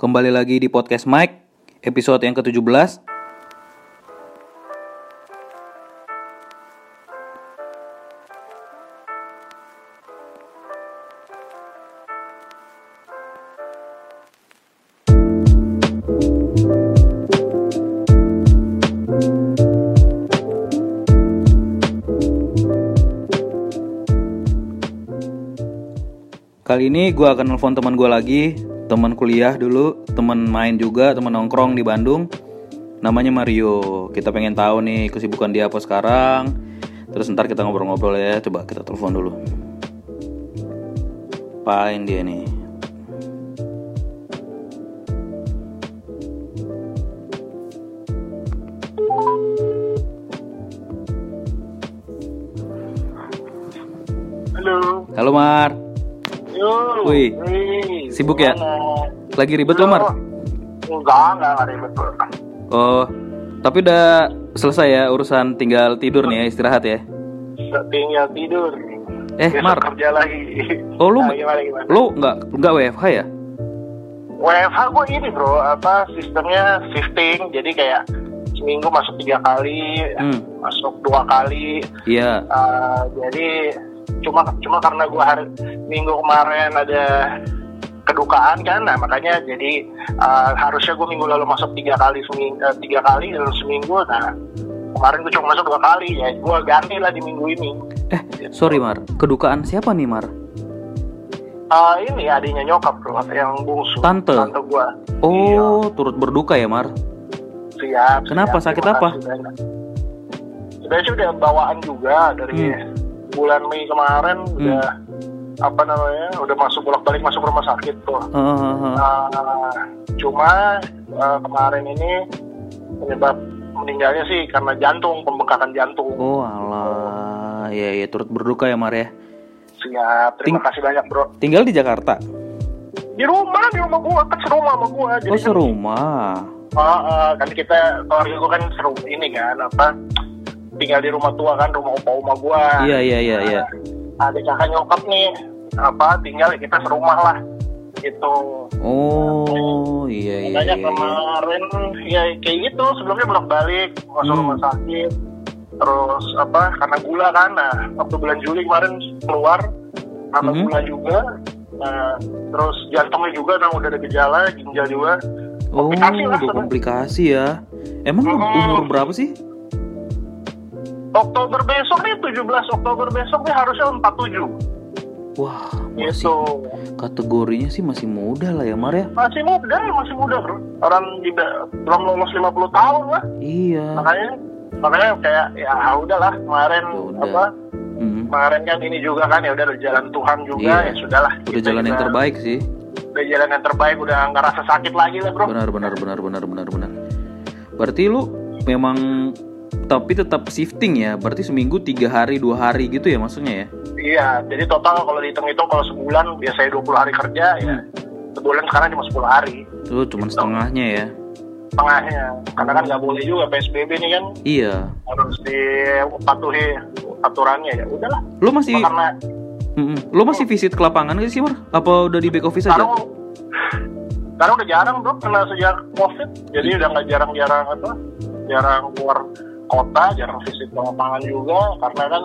Kembali lagi di podcast Mike, episode yang ke-17. Kali ini gue akan nelfon teman gue lagi, teman kuliah dulu, teman main juga, teman nongkrong di Bandung. Namanya Mario. Kita pengen tahu nih kesibukan dia apa sekarang. Terus ntar kita ngobrol-ngobrol ya. Coba kita telepon dulu. Apain dia nih? Sibuk ya? lagi ribet lo Mar? Enggak, enggak, enggak ribet bro. Oh, tapi udah selesai ya urusan tinggal tidur nih ya, istirahat ya. Tinggal tidur. Eh, Besok Mar. kerja lagi. Oh, lu Nah, gimana gimana? lu nggak nggak WFH ya? WFH gue ini bro, apa sistemnya shifting, jadi kayak seminggu masuk tiga kali, Hmm, masuk dua kali. iya. Uh, jadi cuma cuma karena gue hari minggu kemarin ada kedukaan kan, nah makanya jadi uh, harusnya gue minggu lalu masuk tiga kali seminggu, tiga kali dalam seminggu, nah kemarin gue cuma masuk dua kali ya, gue ganti lah di minggu ini. Eh, sorry Mar, kedukaan siapa nih Mar? Uh, ini adiknya nyokap bro, yang bungsu. Tante? Tante gue. Oh, turut berduka ya Mar? Siap. Kenapa? siap. Sakit apa? Sebenarnya sih udah bawaan juga dari Hmm. bulan Mei kemarin udah apa namanya udah masuk bolak balik masuk rumah sakit tuh. Nah, cuma uh, kemarin ini penyebab meninggalnya sih karena jantung pembengkakan jantung. Oh alah, ya ya turut berduka ya Mar ya. Siap. Terima Ting- kasih banyak bro. Tinggal di Jakarta. Di rumah di rumah gua kan serumah sama gua. Jadi Oh kan- serumah. Ah, ah, kan kita keluarga gua kan seru ini kan apa tinggal di rumah tua kan rumah opa oma gua. Iya iya iya iya. ada kakak nyokap nih apa tinggal kita serumah lah gitu Oh iya iya. makanya iya, iya. kemarin ya kayak gitu sebelumnya bolak balik masuk Hmm. rumah sakit terus apa karena gula kan nah waktu bulan Juli kemarin keluar karena Mhm. gula juga nah terus jantungnya juga nah udah ada gejala ginjal juga Oh, komplikasi lah, udah komplikasi ya. Emang Hmm. umur berapa sih? Oktober besok nih 17 Oktober besok nih harusnya 47 Wah, masih gitu kategorinya sih masih muda lah ya Mar ya. masih muda masih muda bro orang juga belum lolos 50 tahun lah Iya. makanya makanya kayak ya udahlah kemarin Ya udah. apa Mm. kemarin kan ini juga kan ya udah jalan Tuhan juga Iya. ya sudahlah Udah jalan yang terbaik sih. udah jalan yang terbaik udah nggak rasa sakit lagi lah bro Benar benar benar benar benar benar. Berarti lu memang tapi tetap shifting ya. Berarti seminggu tiga hari dua hari gitu ya maksudnya ya? iya jadi total kalau dihitung-hitung kalau sebulan biasanya 20 hari kerja ya Hmm. sebulan sekarang cuma 10 hari Tuh cuman setengahnya ya. tengahnya karena kan nggak boleh juga PSBB nih kan Iya. harus dipatuhi aturannya ya udahlah Lu masih karena Mm-mm. lu masih visit ke lapangan gak sih Mar? Apa udah di back office aja? sekarang sekarang udah jarang bro karena sejak covid jadi udah nggak jarang-jarang apa jarang keluar kota jarang visit lapangan juga karena kan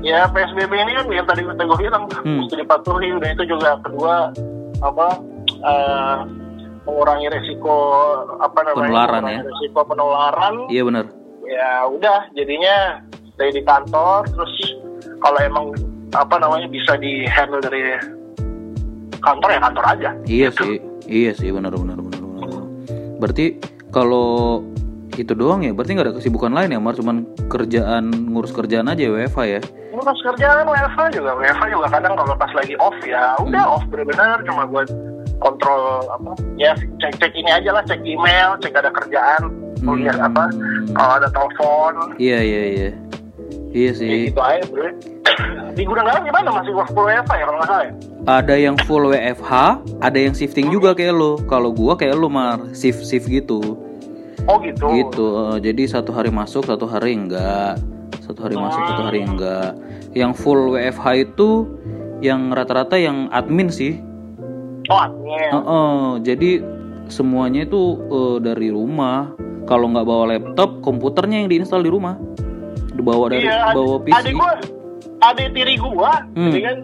ya psbb ini kan yang tadi tadi gue bilang Hmm. mesti dipatuhi udah itu juga kedua apa eh, mengurangi resiko apa namanya Penularan ya? resiko penularan Iya benar. ya udah jadinya stay di kantor terus kalau emang apa namanya bisa di handle dari kantor ya kantor aja Iya Gitu. sih, iya sih benar benar benar benar. Berarti kalau itu doang ya, berarti nggak ada kesibukan lain ya, Mar? Cuman kerjaan ngurus kerjaan aja WFH ya? ngurus kerjaan WFH juga WFH juga kadang kalau pas lagi off ya udah Hmm. off bener-bener cuma buat kontrol apa ya cek cek ini aja lah cek email cek ada kerjaan Hmm. lihat apa kalau ada telepon Iya iya iya, iya ya sih. gitu aja bro di gudang garam gimana masih work full WFH ya kalau nggak salah ya Ada yang full WFH, ada yang shifting juga kayak lo. Kalau gua kayak lo Mar, shift shift gitu. Oh gitu Gitu. jadi satu hari masuk, satu hari enggak. Satu hari masuk, satu hari enggak. Yang full WFH itu yang rata-rata yang admin sih. oh admin Heeh, jadi semuanya itu eh, dari rumah. Kalau nggak bawa laptop, komputernya yang diinstal di rumah. Dibawa dari iya, bawa PC. adik gua adik tiri gua Hmm. kan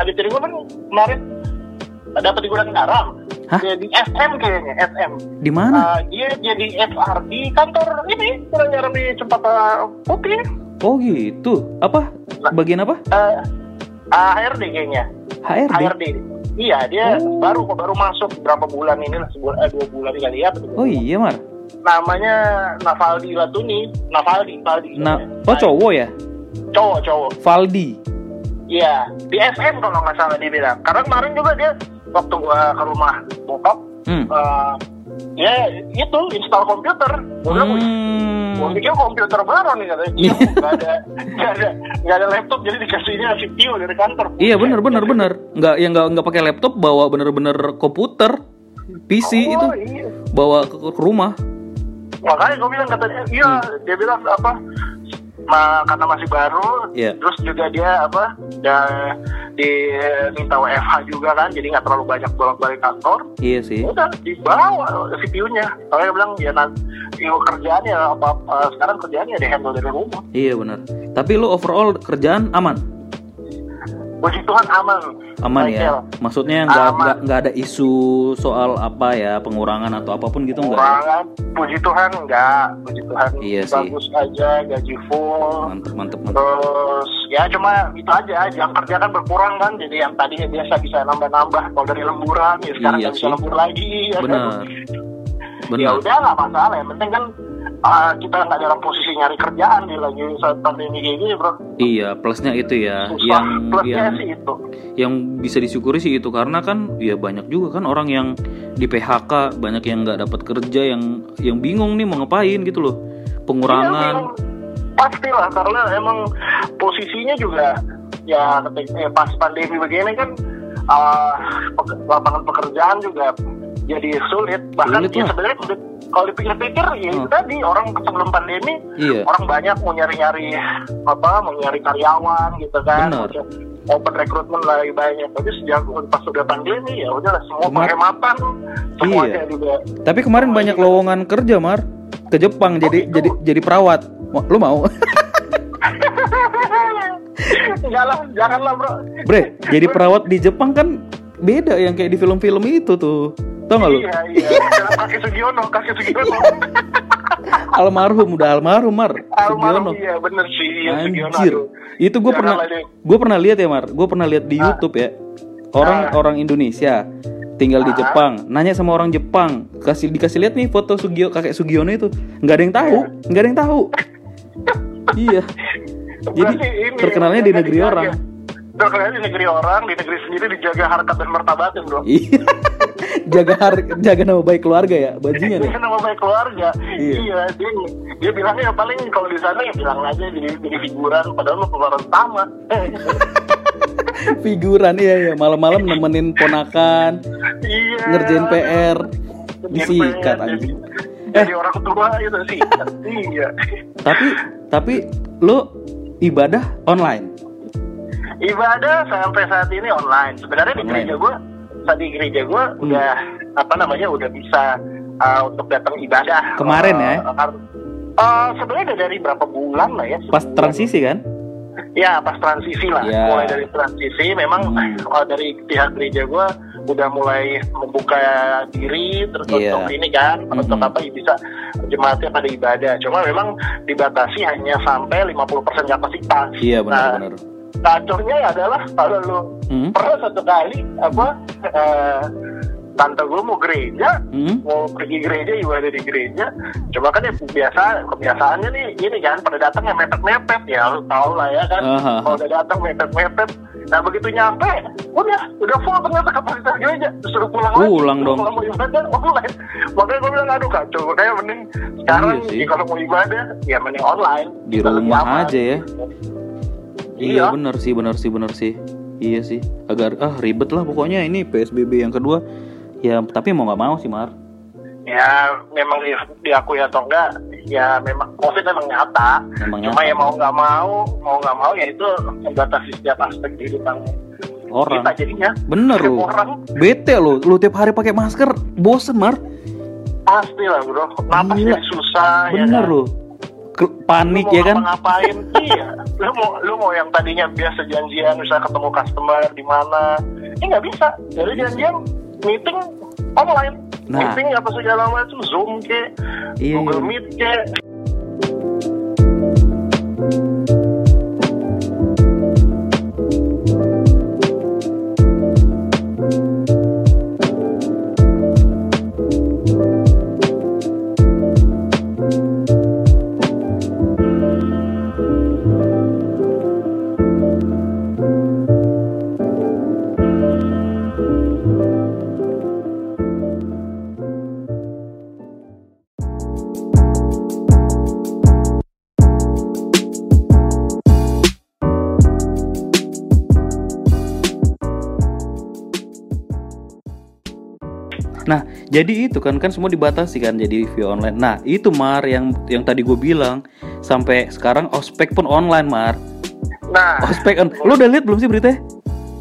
adik tiri gua kan kemarin dapat di gudang garam Hah? Dia di SM kayaknya SM Di mana? Uh, dia jadi HR di kantor ini di Cempaka Putih oh gitu. Apa? Bagian apa? uh, uh, HRD kayaknya HRD. HRD iya dia Oh. baru baru masuk berapa bulan ini lah sebulan eh, dua bulan kali ya betul. Oh iya Mar. namanya Navaldi Latuni Navaldi Navaldi Nah, oh cowok ya? cowok cowok Valdi. Iya, di SM kalau nggak salah dia bilang. Karena kemarin juga dia waktu gua ke rumah bokap, Hmm. eh, dia itu install komputer. Gua bilang, "Wih, gua Hmm. pikir komputer baru nih katanya. Iya, nggak ada, nggak ada, nggak ada laptop, jadi dikasihnya CPU dari kantor. Iya benar benar benar. Nggak yang nggak nggak pakai laptop bawa bener-bener komputer PC Oh, itu Iya. bawa ke, ke rumah. Makanya gue bilang katanya, iya, Hmm. dia bilang apa? Ma, karena masih baru, Iya. terus juga dia apa? Dan diminta WFH juga kan, jadi nggak terlalu banyak bolak-balik kantor. Iya sih. udah dibawa CPU-nya. Soalnya dia bilang ya nanti kerjaan ya apa, apa sekarang kerjaannya di handle dari rumah. Iya benar. Tapi lu overall kerjaan aman, Puji Tuhan aman. aman Michael. ya. Maksudnya nggak nggak nggak ada isu soal apa ya pengurangan atau apa pun gitu nggak? ya? Kurangan, puji Tuhan enggak, puji Tuhan Iya sih. bagus aja, gaji full. Mantep mantep mantep. Terus ya cuma itu aja, jam kerja kan berkurang kan, jadi yang tadinya biasa bisa nambah-nambah kalau dari lemburan, ya sekarang Iya nggak bisa sih. lembur lagi. ya kan? Benar. Ya Benar. udah nggak masalah, yang penting kan ah, kita nggak dalam posisi nyari kerjaan di lagi saat pandemi kayak gini bro. Iya plusnya itu ya Susah. yang Plusnya yang sih itu. yang bisa disyukuri sih itu karena kan ya banyak juga kan orang yang di PHK banyak yang nggak dapat kerja yang yang bingung nih mau ngapain gitu loh Iya, pengurangan memang pastilah karena emang posisinya juga ya eh, pas pandemi begini kan pe- lapangan pekerjaan juga jadi sulit. Bahkan Sulit ya sebenarnya kalau dipikir-pikir ya itu Hmm. tadi orang sebelum pandemi iya. orang banyak mau nyari-nyari apa mau nyari karyawan gitu kan. Benar. Cari- open recruitment lagi banyak. Tapi sejak pas udah pandemi ya udah semua Kemar- penghematan. Semuanya Iya. juga. Tapi kemarin banyak lowongan kerja mar. Ke Jepang jadi gitu? jadi jadi perawat. Mau- lu mau? Enggak lah janganlah bro. Bre jadi perawat di Jepang kan beda yang kayak di film-film itu tuh tau gak lu Iya, iya. Kaki Sugiono, kaki Sugiono. almarhum udah almarhum mar Sugiono Almarhum, iya bener sih. Iya, Sugiono. Anjir, itu gue pernah gue pernah lihat ya Mar, gue pernah lihat di Ah. YouTube ya orang Ah. orang Indonesia tinggal di Ah. Jepang, nanya sama orang Jepang, kasih dikasih lihat nih foto Sugio kakek Sugiono itu, nggak ada yang tahu, Iya. nggak ada yang tahu. iya, jadi Berarti ini terkenalnya di negeri dijaga. orang. Terkenalnya di negeri orang, di negeri sendiri dijaga harkat dan martabatnya bro. Iya, jaga har jaga nama baik keluarga ya, bajingan ya. Dia nama baik keluarga. Iya. Iya, dia, dia bilangnya paling kalau di sana ya bilang aja jadi, jadi figuran, padahal lu pemeran utama. Figuran iya ya, malam-malam nemenin ponakan, iya. ngerjain PR, disikat Jadi, anjing. jadi orang tua itu sih. iya. Tapi tapi lo ibadah online. Ibadah sampai saat ini online. Sebenarnya di gereja gue, saat di gereja gue Hmm. udah apa namanya udah bisa uh, untuk datang ibadah. Kemarin ya? Uh, uh, sebenarnya dari berapa bulan lah ya. Pas sebulan. transisi kan? Ya pas transisi lah. Ya. Mulai dari transisi, memang Hmm. uh, dari pihak gereja gue udah mulai membuka diri terus Iya. untuk ini kan untuk Mhm. apa bisa jemaatnya pada ibadah. Cuma memang dibatasi hanya sampai 50% kapasitas. Iya Nah, benar-benar. Kacaunya adalah kalau lu Hmm? pernah satu kali apa eh, tante gue mau gereja Hmm? mau pergi gereja ibadah di gereja coba kan ya biasa kebiasaannya nih ini kan pada datang ya mepet mepet ya lu tau lah ya kan Aha. kalau udah datang mepet mepet nah begitu nyampe udah udah full ternyata kapasitas gereja disuruh pulang lagi Pulang Disuruh dong. pulang mau ibadah online makanya gue bilang aduh kacau makanya mending sekarang Iya ya kalau mau ibadah ya mending online Di rumah aja ya. Iya Iya. benar sih, benar sih, benar sih. Iya sih. Agar ah ribet lah pokoknya ini PSBB yang kedua. Ya tapi mau nggak mau sih Mar. ya memang di, diakui atau enggak ya memang covid memang nyata Memang cuma nyata. ya mau nggak mau mau nggak mau ya itu membatasi setiap aspek kehidupan Orang. kita jadinya Bener lu. orang Bete lu, lu tiap hari pakai masker, bosen Mar. Pasti lah bro, napas jadi susah ya Bener kan? loh. Panik lu mau ya kan? ngapain iya. Lu mau lu mau yang tadinya biasa janjian misalnya ketemu customer di mana. Ini nggak bisa. Jadi janjian meeting online. Nah. meeting apa segala macam zoom ke Iya, google iya. meet ke jadi itu kan kan semua dibatasi kan jadi via online. Nah, itu Mar yang yang tadi gue bilang sampai sekarang ospek pun online Mar. nah Ospek on. Lu udah lihat belum sih beritanya?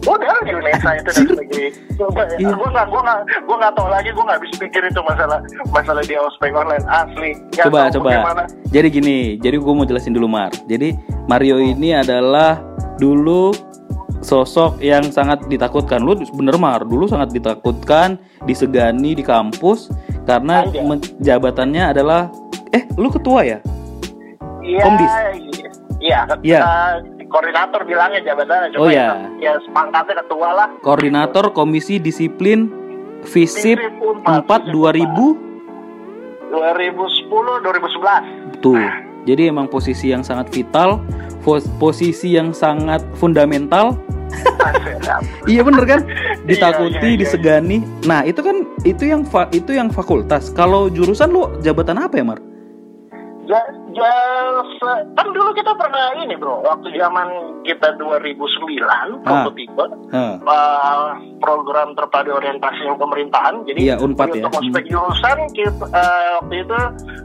udah di Unesa itu dan sebagainya coba ya gue nggak gue nggak gue nggak tahu lagi gue nggak habis pikir itu masalah masalah dia ospek online asli Nggak Coba coba. bagaimana. Jadi gini, jadi gue mau jelasin dulu Mar. Jadi Mario ini adalah dulu sosok yang sangat ditakutkan. Lu bener Mar, dulu sangat ditakutkan, disegani di kampus karena men- jabatannya adalah eh lu ketua ya? Iya, Komdis. iya, iya, eh, koordinator bilangnya jabatannya, Oh, cuma iya. ya, ya sepangkatnya ketua lah. Koordinator Komisi Disiplin Visip Visip Unpad, 4 2000 2010, 2011. Tuh. Jadi emang posisi yang sangat vital, pos- posisi yang sangat fundamental. Ya. Iya bener kan? Ditakuti, iya, iya. disegani. Nah, itu kan itu yang fa- itu yang fakultas. Kalau jurusan lu jabatan apa ya, Mar? Ja, se- kan dulu kita pernah ini bro, waktu zaman kita 2009 Ah. prototipe Hah. eh, program terpadu orientasi pemerintahan. Jadi Iya, Unpad ya. untuk ospek jurusan kita, eh, waktu itu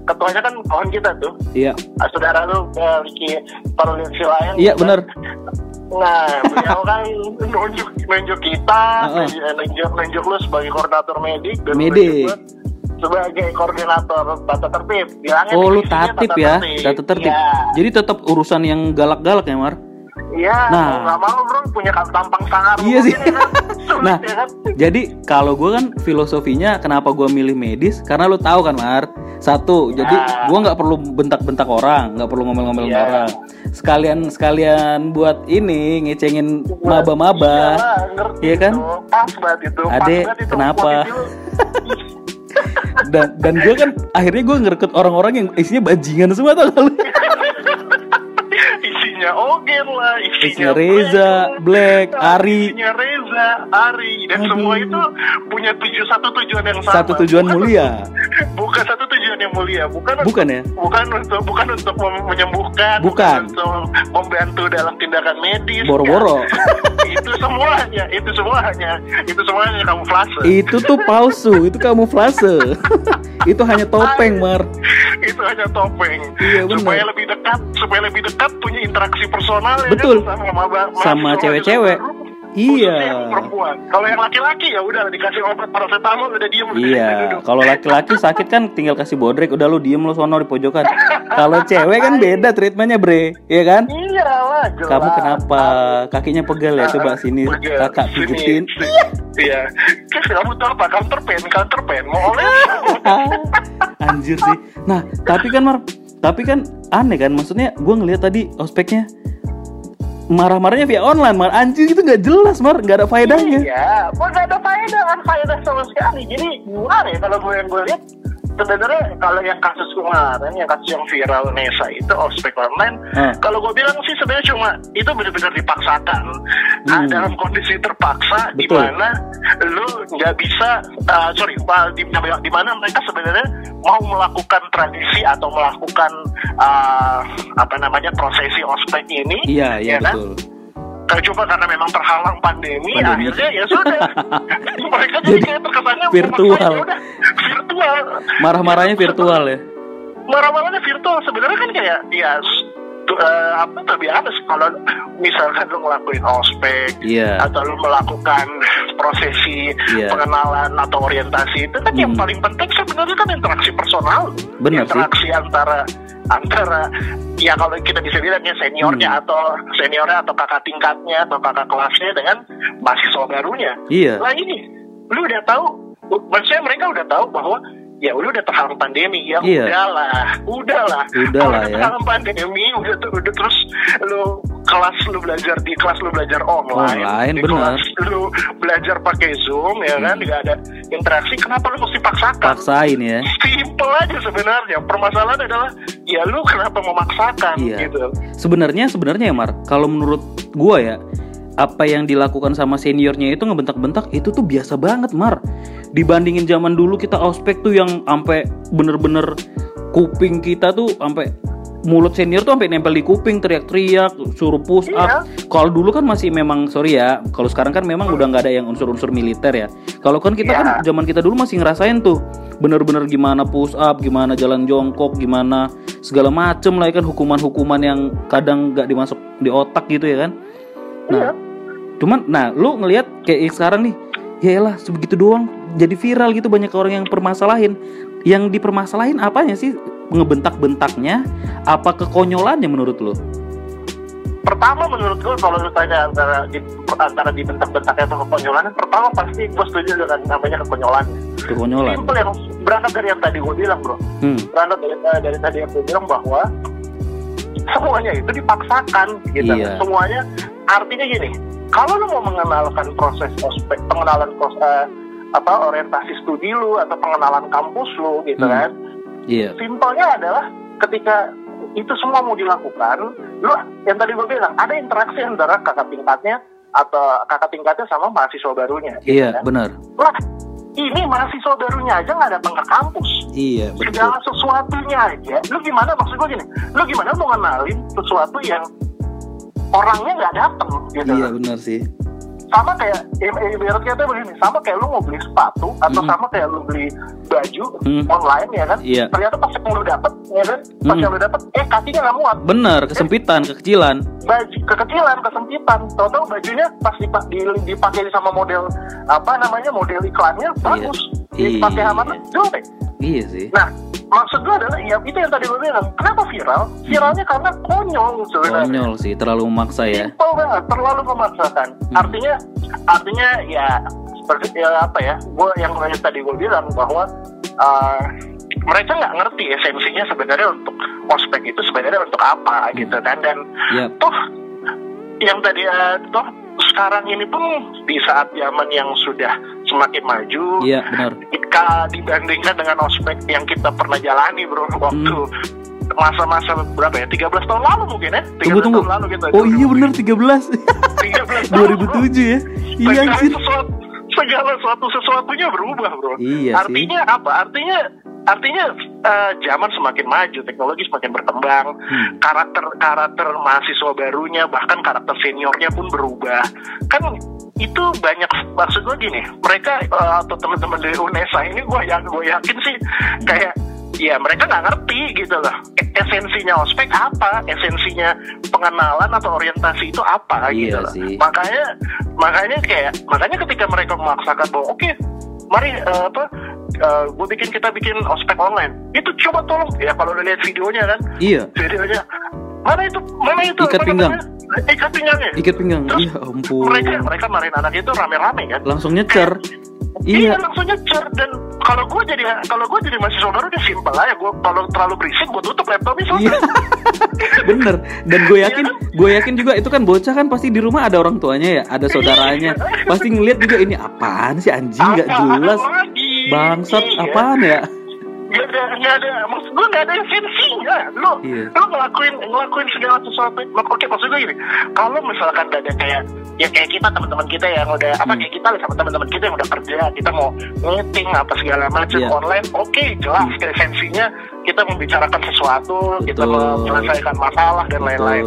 ketuanya kan kawan kita tuh, Iya. Ah, saudara lu eh, Ricky Parulin Silayan. Iya, bener. Nah, beliau kan nunjuk nunjuk kita, Heeh. nunjuk nunjuk lu sebagai koordinator medik dan Medik. nunjuk sebagai koordinator tata tertib. Bilangnya Oh, lu tatip tata ya, tata tertib. Iya. Jadi tetap urusan yang galak-galak ya, Mar? Iya, Nah. nggak mau bro punya tampang sangar. Iya sih. begini kan. Nah, ya kan? Jadi kalau gue kan filosofinya kenapa gue milih medis karena lu tahu kan Mar satu jadi Ya. gue nggak perlu bentak-bentak orang nggak perlu ngomel-ngomel Iya. orang sekalian sekalian buat ini ngecengin maba-maba Iyalah, ngerti Iya kan? itu. Pas banget itu. pas Ade, banget itu. kenapa? Dan dan gue kan akhirnya gue ngerekut orang-orang yang isinya bajingan semua tau gak lu isinya Ogen lah, isinya, Isinya Reza, Black, Ari. isinya Reza, Ari, dan Aduh. semua itu punya tuju satu tujuan yang sama. satu tujuan Bukan- mulia Bukan satu tujuan yang mulia, bukan bukan ya bukan untuk bukan untuk menyembuhkan, Bukan. untuk membantu dalam tindakan medis. Boro-boro. itu semua hanya, itu semua hanya, itu semua hanya kamuflase. itu tuh palsu itu kamuflase itu hanya topeng Mar itu hanya topeng. Iya, supaya lebih dekat, supaya lebih dekat punya interaksi personal ya Betul. kan, sama Sama cewek-cewek. Iya. Perempuan. Kalau yang laki-laki ya udah dikasih obat paracetamol udah diem Iya, kalau laki-laki sakit kan tinggal kasih bodrek, udah lu diem lu sono di pojokan. Kalau cewek kan beda treatmentnya bre, iya kan? Iya lah, jelas. Kamu kenapa? Kakinya pegal ya? Coba sini Pegel. kakak sini. Iya. Terus kamu tuh apa? Counter pain, counter pain. Mau oleh? Anjir sih. Nah, tapi kan Mar, tapi kan aneh kan? Maksudnya gue ngeliat tadi ospeknya marah-marahnya via online, Mar. Anjir itu nggak jelas, Mar. Nggak ada faedahnya. Iya, kok gak ada faedah, kan faedah sama sekali. Jadi gimana ya kalau gue yang gue lihat sebenarnya kalau yang kasus kemarin, yang kasus yang viral Nesa itu ospek online, Ah. kalau gue bilang sih sebenarnya cuma itu benar-benar dipaksakan. Nah, Hmm. dalam kondisi terpaksa di mana lu nggak bisa, uh, sorry, di, di mana mereka sebenarnya mau melakukan tradisi atau melakukan uh, apa namanya prosesi ospek ini, Iya, iya ya kan? betul. Kalau cuma karena memang terhalang pandemi, Pandemi. akhirnya ya sudah. Mereka jadi, Jadi kayak terkesannya virtual. ya udah, virtual. Marah-marahnya Ya, virtual ya. Marah-marahnya virtual sebenarnya kan kayak ya eh, apa terbiasa kalau misalkan lu ngelakuin ospek Iya. atau lu melakukan prosesi Iya. pengenalan atau orientasi itu kan yang Hmm. paling penting sebenarnya kan interaksi personal Benar sih. interaksi antara antara ya kalau kita bisa bilang ya seniornya Hmm. atau seniornya atau kakak tingkatnya atau kakak kelasnya dengan mahasiswa barunya Iya. lah ini lu udah tahu maksudnya mereka udah tahu bahwa ya lu udah terhalang pandemi ya Iya. udahlah udahlah Udah Kalau lah udah ya. terhalang pandemi udah tuh udah terus lu kelas lu belajar di kelas lu belajar online, Online, di kelas lu belajar pakai zoom ya kan Hmm. nggak ada interaksi kenapa lu mesti paksakan Paksain ya. simple aja sebenarnya permasalahan adalah ya lu kenapa memaksakan Iya. gitu Sebenarnya sebenarnya ya Mar, kalau menurut gua ya apa yang dilakukan sama seniornya itu ngebentak-bentak itu tuh biasa banget Mar. Dibandingin zaman dulu kita ospek tuh yang sampai bener-bener kuping kita tuh sampai mulut senior tuh sampai nempel di kuping teriak-teriak suruh push up. Kalau dulu kan masih memang sorry ya, kalau sekarang kan memang udah nggak ada yang unsur-unsur militer ya. Kalau kan kita Iya. kan zaman kita dulu masih ngerasain tuh bener-bener gimana push up, gimana jalan jongkok, gimana segala macem lah ya kan hukuman-hukuman yang kadang nggak dimasuk di otak gitu ya kan. Nah, Iya. Cuman nah lu ngelihat kayak sekarang nih, ya elah sebegitu doang jadi viral gitu banyak orang yang permasalahin. Yang dipermasalahin apanya sih? Ngebentak-bentaknya apa kekonyolannya menurut lu? pertama menurut gue kalau lu tanya antara di, antara dibentak-bentaknya atau kekonyolan pertama pasti gue setuju dengan namanya kekonyolan Kekonyolan. simple yang berangkat dari yang tadi gue bilang bro Hmm. berangkat dari, eh, dari tadi yang gue bilang bahwa semuanya itu dipaksakan gitu Iya. semuanya artinya gini kalau lu mau mengenalkan proses ospek pengenalan proses eh, apa orientasi studi lu atau pengenalan kampus lu gitu Hmm. kan Iya. simpelnya adalah ketika itu semua mau dilakukan, lu yang tadi gue bilang ada interaksi antara kakak tingkatnya atau kakak tingkatnya sama mahasiswa barunya. gitu Iya, kan. benar. Lah, ini mahasiswa barunya aja nggak datang ke kampus. Iya, betul. Segala sesuatunya aja. Lu gimana maksud gue gini? Lu gimana mau ngenalin sesuatu yang orangnya nggak datang gitu? Iya, benar sih. Sama kayak ibaratnya tuh begini sama kayak lu mau beli sepatu atau Mm. sama kayak lu beli baju Mm. online ya kan Iya. ternyata pas yang lu dapet ya kan pas Mm. yang lu dapet eh kakinya nggak muat Benar, kesempitan, kekecilan. baju kekecilan kesempitan tau bajunya pas dipa- di- dipakai sama model apa namanya model iklannya bagus dipakai Iya. sama lu jelek Iya sih. nah maksud gue adalah ya itu yang tadi gue bilang kenapa viral viralnya karena konyol sebenarnya Konyol sih, terlalu memaksa ya. Simple banget, terlalu memaksakan. Hmm. Artinya, artinya ya seperti ya apa ya? Gue yang tadi gue bilang bahwa uh, mereka nggak ngerti esensinya sebenarnya untuk ospek itu sebenarnya untuk apa gitu kan dan Yap. toh yang tadi uh, toh sekarang ini pun di saat zaman yang sudah semakin maju Iya, benar. jika dibandingkan dengan ospek yang kita pernah jalani bro waktu Hmm. Masa-masa berapa ya 13 tahun lalu mungkin ya 13 Tunggu tunggu. tahun lalu gitu Oh iya benar 13. 13 tahun, bro. 2007 ya. Iya anjir. sesuatu segala suatu sesuatunya berubah bro Iya sih. artinya apa artinya artinya eh, zaman semakin maju teknologi semakin berkembang Hmm. karakter karakter mahasiswa barunya bahkan karakter seniornya pun berubah kan itu banyak maksud gue gini mereka eh, atau teman-teman dari UNESA ini gue yang gue yakin sih kayak ya mereka nggak ngerti gitu loh esensinya ospek apa esensinya pengenalan atau orientasi itu apa Iya gitu loh sih. makanya makanya kayak makanya ketika mereka memaksakan bahwa oke mari eh, apa gue bikin kita bikin ospek online itu coba tolong ya kalau udah lihat videonya kan Iya, videonya mana itu mana itu Ikat pinggang. namanya? ikat pinggangnya ikat pinggang. Terus Iya ampun. mereka mereka marin anak itu rame-rame kan Langsung nyecer. Iya Iya. langsung nyecer dan kalau gue jadi kalau gue jadi mahasiswa baru udah simpel aja gue kalau terlalu berisik gue tutup laptopnya Iya. selesai. Bener. Dan gue yakin, gue yakin juga itu kan bocah kan pasti di rumah ada orang tuanya ya, ada saudaranya. Pasti ngeliat juga ini apaan sih anjing nggak jelas. Bangsat Iya. apaan ya? Gak ada, gak ada, maksud gue gak ada esensinya. Lo, Iya. lo ngelakuin, ngelakuin segala sesuatu. Oke, maksud gue gini, kalau misalkan gak ada kayak, ya kayak kita teman-teman kita yang udah, apa Hmm. kayak kita sama teman-teman kita yang udah kerja, kita mau meeting apa segala macam Iya. online, oke, jelas esensinya kita membicarakan sesuatu, kita Betul. menyelesaikan masalah dan lain-lain.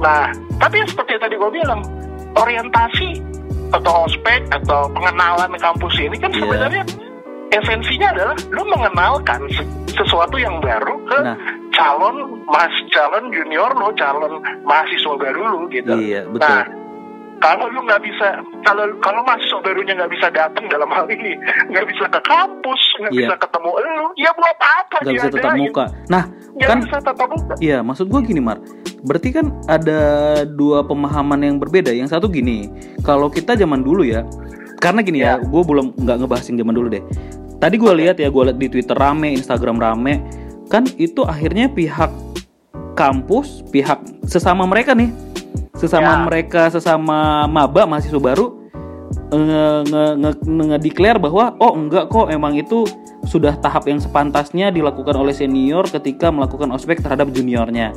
Nah, tapi seperti yang tadi gue bilang, orientasi atau ospek atau pengenalan di kampus ini kan Iya. sebenarnya esensinya adalah lu mengenalkan se- sesuatu yang baru ke Nah. calon mas calon junior lo, calon mahasiswa baru lu gitu. Iya, betul. Nah, kalau lu nggak bisa, kalau kalau mahasiswa barunya nggak bisa datang dalam hal ini, nggak bisa ke kampus, nggak Iya. bisa ketemu lu, ya buat apa nggak bisa tetap diadain? muka. Nah, Nggak kan bisa tatap muka. Iya, maksud gue gini, Mar. Berarti kan ada dua pemahaman yang berbeda. Yang satu gini, kalau kita zaman dulu ya, karena gini ya, Ya. gue belum nggak ngebahas yang zaman dulu deh. Tadi gue lihat ya, gue lihat di Twitter rame, Instagram rame, kan itu akhirnya pihak kampus, pihak sesama mereka nih, sesama Ya. mereka, sesama maba mahasiswa baru nge nge nge, bahwa oh enggak kok emang itu sudah tahap yang sepantasnya dilakukan oleh senior ketika melakukan ospek terhadap juniornya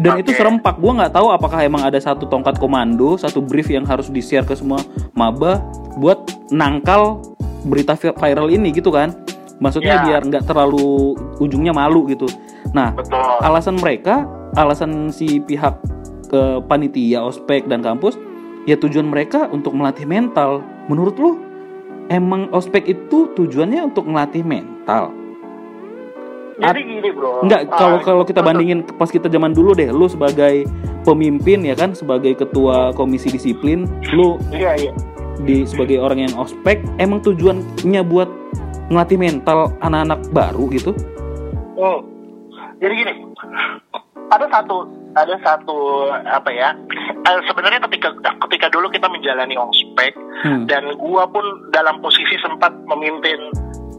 dan itu Oke. serempak gue nggak tahu apakah emang ada satu tongkat komando satu brief yang harus di share ke semua maba buat nangkal berita vi- viral ini gitu kan maksudnya Ya. biar nggak terlalu ujungnya malu gitu nah Betul. alasan mereka, alasan si pihak ke panitia ospek dan kampus, ya tujuan mereka untuk melatih mental. Menurut lu, emang ospek itu tujuannya untuk melatih mental? Jadi gini bro. Enggak, Ah, kalau kalau kita bandingin pas kita zaman dulu deh, lu sebagai pemimpin ya kan, sebagai ketua komisi disiplin, lu Iya iya. Di sebagai orang yang ospek, emang tujuannya buat ngelatih mental anak-anak baru gitu? Hmm. Jadi gini, ada satu ada satu apa ya? eh, sebenarnya ketika ketika dulu kita menjalani ospek Hmm. dan gua pun dalam posisi sempat memimpin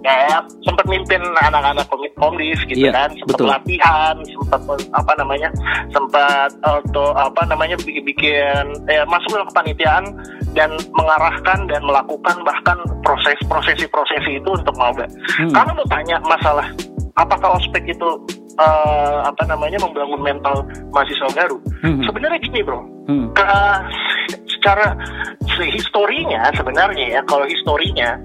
ya sempat mimpin anak-anak komdis gitu Iya, kan sempat betul. latihan sempat apa namanya sempat atau apa namanya bikin, bikin eh, masuk dalam kepanitiaan dan mengarahkan dan melakukan bahkan proses prosesi prosesi itu untuk maba Hmm. kalau mau tanya masalah apakah ospek itu eh, apa namanya membangun mental mahasiswa baru Hmm. sebenarnya gini bro Hmm. ke- secara se- historinya sebenarnya ya kalau historinya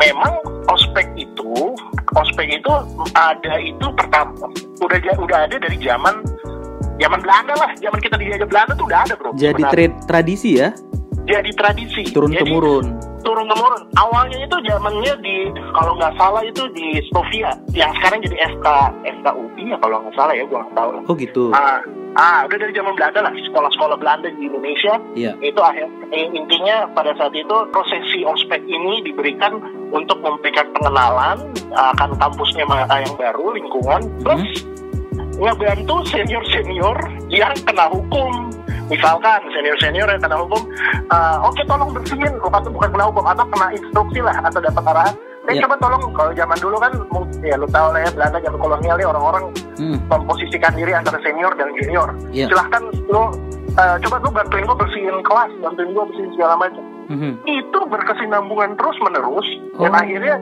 memang ospek itu ospek itu ada itu pertama. Udah udah ada dari zaman zaman Belanda lah. Zaman kita dijajah Belanda tuh udah ada bro. Jadi tra- tradisi ya, jadi tradisi. Turun Jadi, temurun. turun temurun. Awalnya itu zamannya di kalau nggak salah itu di Stovia yang sekarang jadi SK SKUI ya kalau nggak salah ya gua nggak tahu Oh gitu. ah ah udah dari zaman Belanda lah sekolah-sekolah Belanda di Indonesia. Iya. itu akhir eh, intinya pada saat itu prosesi ospek ini diberikan untuk memberikan pengenalan akan kampusnya ma- yang baru lingkungan plus ngebantu senior senior yang kena hukum misalkan senior senior yang kena hukum eh, oke tolong bersihin atau bukan kena hukum atau kena instruksi lah atau dapat arahan Eh Ya. coba tolong kalau zaman dulu kan ya lu tahu lah ya Belanda zaman kolonial ya orang-orang Hmm. memposisikan diri antara senior dan junior. Iya. Silahkan lo eh, coba lu bantuin gue bersihin kelas, bantuin gue bersihin segala macam. Mhm. Itu berkesinambungan terus menerus dan Oh. akhirnya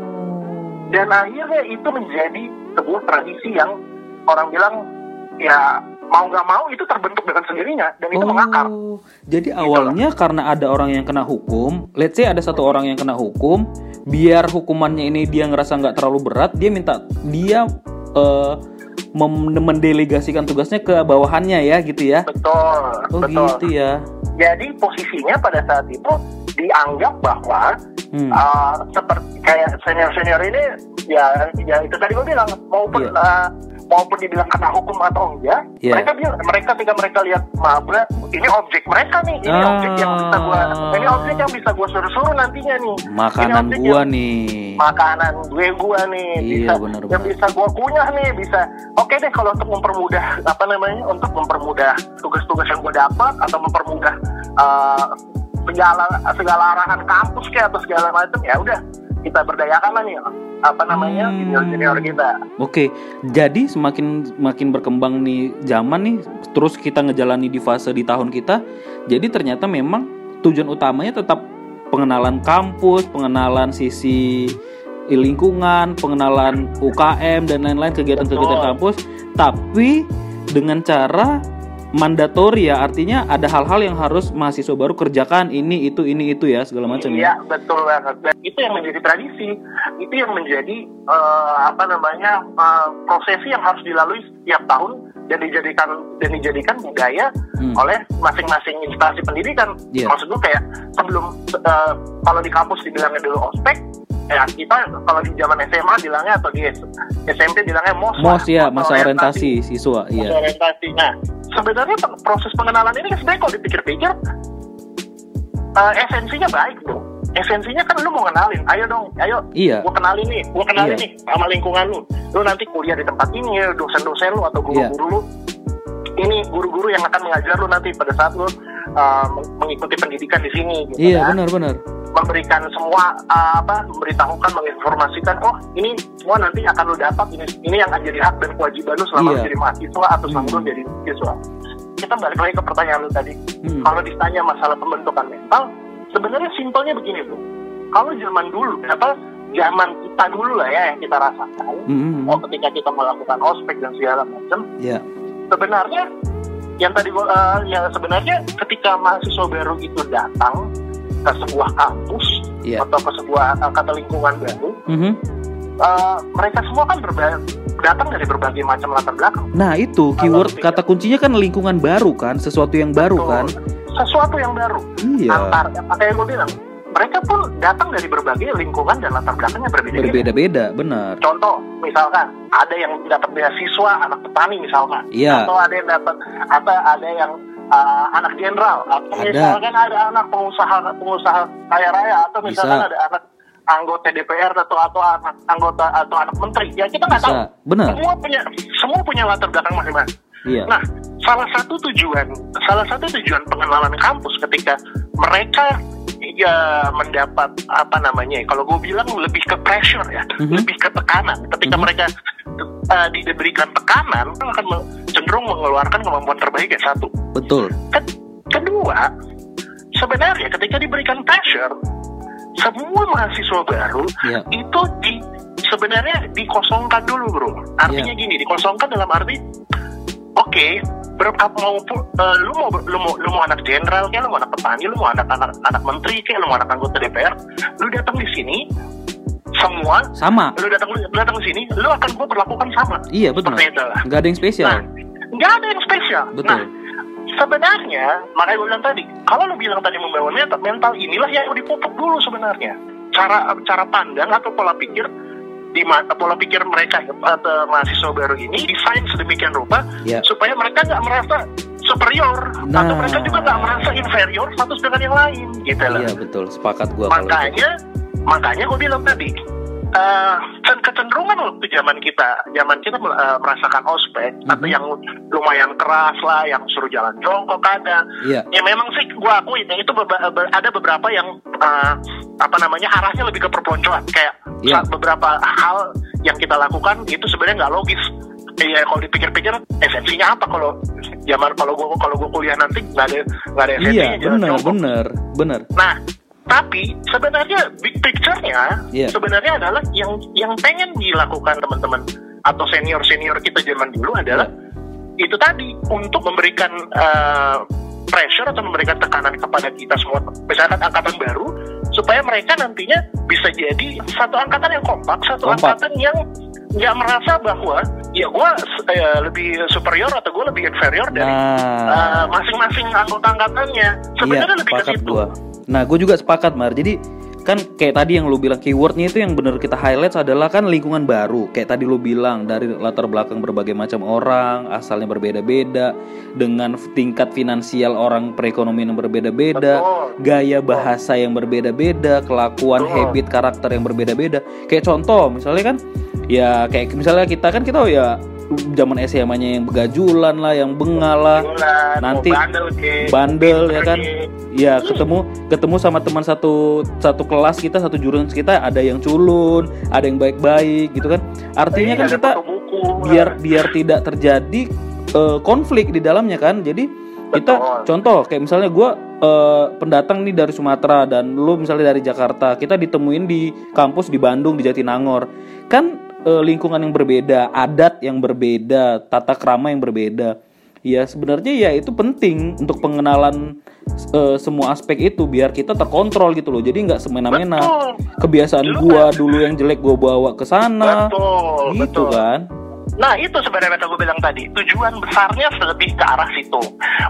dan akhirnya itu menjadi sebuah tradisi yang orang bilang ya mau nggak mau itu terbentuk dengan sendirinya dan itu mengakar. Oh, jadi awalnya karena ada orang yang kena hukum, let's say ada satu orang yang kena hukum, biar hukumannya ini dia ngerasa nggak terlalu berat, dia minta dia mem- mendelegasikan tugasnya ke bawahannya ya gitu ya. Betul, Oh betul. gitu ya. Jadi posisinya pada saat itu dianggap bahwa Hmm. Uh, seperti kayak senior senior ini ya ya itu tadi gue bilang maupun Iya. uh, maupun dibilang kena hukum atau enggak Iya. mereka bilang mereka ketika mereka lihat maba ini objek mereka nih ini Ah. objek yang bisa gua ini objek yang bisa gua suruh-suruh nantinya nih Makanan Ini gua yang- nih. makanan gue gua nih Iya, bisa benar, yang bisa gua kunyah nih bisa oke deh kalau untuk mempermudah apa namanya untuk mempermudah tugas-tugas yang gua dapat atau mempermudah uh, segala segala arahan kampus kayak atau segala macam ya udah kita berdayakan lah nih apa namanya Hmm. junior junior kita. Oke, jadi semakin semakin berkembang nih zaman nih, terus kita ngejalani di fase di tahun kita, jadi ternyata memang tujuan utamanya tetap pengenalan kampus, pengenalan sisi lingkungan, pengenalan UKM dan lain-lain kegiatan-kegiatan kampus, tapi dengan cara mandatori ya, artinya ada hal-hal yang harus mahasiswa baru kerjakan ini itu ini itu ya segala macam ya. Iya betul banget. Dan itu yang menjadi tradisi, itu yang menjadi eh, apa namanya eh, prosesi yang harus dilalui setiap tahun dan dijadikan dan dijadikan budaya Hmm. oleh masing-masing instansi pendidikan. Iya. Maksud gue kayak sebelum eh, kalau di kampus dibilangnya dulu ospek, ya kita kalau di zaman SMA bilangnya atau di SMP bilangnya mos mos ya masa orientasi, siswa masa iya orientasi. Nah sebenarnya proses pengenalan ini sebenarnya kalau dipikir-pikir eh, esensinya baik bro. Esensinya kan lu mau kenalin. Ayo dong ayo. Iya. Gua kenalin nih gua kenalin Iya. nih sama lingkungan lu. Lu nanti kuliah di tempat ini ya dosen-dosen lu atau Iya. guru-guru lu. Ini guru-guru yang akan mengajar lu nanti pada saat lu uh, meng- mengikuti pendidikan di sini gitu iya kan. benar-benar memberikan semua uh, apa memberitahukan menginformasikan oh ini semua nanti akan lu dapat ini ini yang akan jadi hak dan kewajiban lu selama lu jadi mahasiswa atau selama Hmm. lu jadi siswa kita balik lagi ke pertanyaan lu tadi Hmm. kalau ditanya masalah pembentukan mental sebenarnya simpelnya begini tuh kalau zaman dulu apa zaman kita dulu lah ya yang kita rasakan Mm-mm. oh ketika kita melakukan ospek dan segala macam ya sebenarnya yang tadi gua eh, yang sebenarnya ketika mahasiswa baru itu datang ke sebuah kampus Iya. atau ke sebuah eh, kata lingkungan baru Mhm. eh, mereka semua kan berba- datang dari berbagai macam latar belakang nah itu keyword tidak- kata kuncinya kan lingkungan baru kan sesuatu yang baru Betul. kan sesuatu yang baru iya antar makanya gue bilang mereka pun datang dari berbagai lingkungan dan latar belakang yang berbeda-beda berbeda-beda benar contoh misalkan ada yang dapat beasiswa anak petani misalkan Iya. atau ada yang dapat apa ada yang uh, anak jenderal atau Ada. misalkan ada anak pengusaha pengusaha kaya raya atau misalkan Bisa. ada anak anggota DPR atau atau anak anggota atau anak menteri ya kita nggak tahu benar semua punya semua punya latar belakang masing-masing iya Nah, salah satu tujuan salah satu tujuan pengenalan kampus ketika mereka ya mendapat apa namanya? Kalau gue bilang lebih ke pressure ya, Mhm. lebih ke tekanan. Ketika Mhm. mereka uh, diberikan tekanan, akan cenderung mengeluarkan kemampuan terbaik ya satu. betul Ke- kedua, sebenarnya ketika diberikan pressure, semua mahasiswa baru Iya. itu di sebenarnya dikosongkan dulu bro. Artinya Iya. gini, dikosongkan dalam arti, oke, berapa mau eh, lu mau lu mau lu mau anak jenderal kayak lu mau anak petani, lu mau anak anak anak menteri kayak lu mau anak anggota DPR, lu datang di sini semua sama lu datang lu datang di sini lu akan gua perlakukan sama iya betul nggak ada yang spesial Nah, nggak ada yang spesial. Betul. Nah, sebenarnya, makanya gue bilang tadi, kalau lu bilang tadi membangun mental, mental inilah yang dipupuk dulu sebenarnya. Cara cara pandang atau pola pikir di pola pikir mereka atau mahasiswa baru ini desain sedemikian rupa ya supaya mereka nggak merasa superior Nah. atau mereka juga nggak merasa inferior satu dengan yang lain gitu loh. iya betul sepakat gua kalau itu. Makanya gue bilang tadi eh dan kecenderungan waktu zaman kita zaman kita eh, merasakan ospek atau Mhm. yang lumayan keras lah yang suruh jalan jongkok kadang. Iya. Ya memang sih gue akui ya, itu beba- be- ada beberapa yang eh, apa namanya arahnya lebih ke perpeloncoan. Kayak Iya. saat beberapa hal yang kita lakukan itu sebenarnya nggak logis. Iya kalau dipikir-pikir esensinya apa kalau zaman kalau gue kalau gue kuliah nanti nggak ada nggak ada esensinya iya benar benar benar Nah, tapi sebenarnya big picture-nya Iya. sebenarnya adalah yang yang pengen dilakukan teman-teman atau senior-senior kita zaman dulu adalah itu tadi untuk memberikan eh, pressure atau memberikan tekanan kepada kita semua misalkan angkatan baru supaya mereka nantinya bisa jadi satu angkatan yang kompak, satu Kompak. angkatan yang nggak merasa bahwa ya gue lebih superior atau gue lebih inferior dari nah eh, masing-masing anggota angkatannya. Sebenarnya iya, lebih ke situ. gua. Nah, gue juga sepakat, Mar. Jadi kan kayak tadi yang lu bilang keywordnya itu yang bener kita highlight adalah kan lingkungan baru. Kayak tadi lu bilang dari latar belakang berbagai macam orang, asalnya berbeda-beda, dengan tingkat finansial orang perekonomian yang berbeda-beda, gaya bahasa yang berbeda-beda, kelakuan, habit, karakter yang berbeda-beda. Kayak contoh, misalnya kan, ya kayak misalnya kita kan kita ya zaman SMA-nya yang begajulan lah, yang bengal lah, Nanti bandel, ke, bandel ya kan? Ya ketemu ketemu sama teman satu satu kelas kita satu jurusan kita ada yang culun ada yang baik-baik gitu kan? Artinya kan ada kita buku, biar biar tidak terjadi eh, konflik di dalamnya kan? Jadi kita Betul. contoh kayak misalnya gue pendatang nih dari Sumatera dan lu misalnya dari Jakarta kita ditemuin di kampus di Bandung di Jatinangor. Kan eh, lingkungan yang berbeda adat yang berbeda tata krama yang berbeda. Ya sebenarnya ya itu penting untuk pengenalan eh, semua aspek itu biar kita terkontrol gitu loh. Jadi nggak semena-mena. Kebiasaan Dulu gua dulu yang jelek gua bawa ke sana. Betul, gitu betul. kan Nah itu sebenarnya yang gue bilang tadi tujuan besarnya lebih ke arah situ.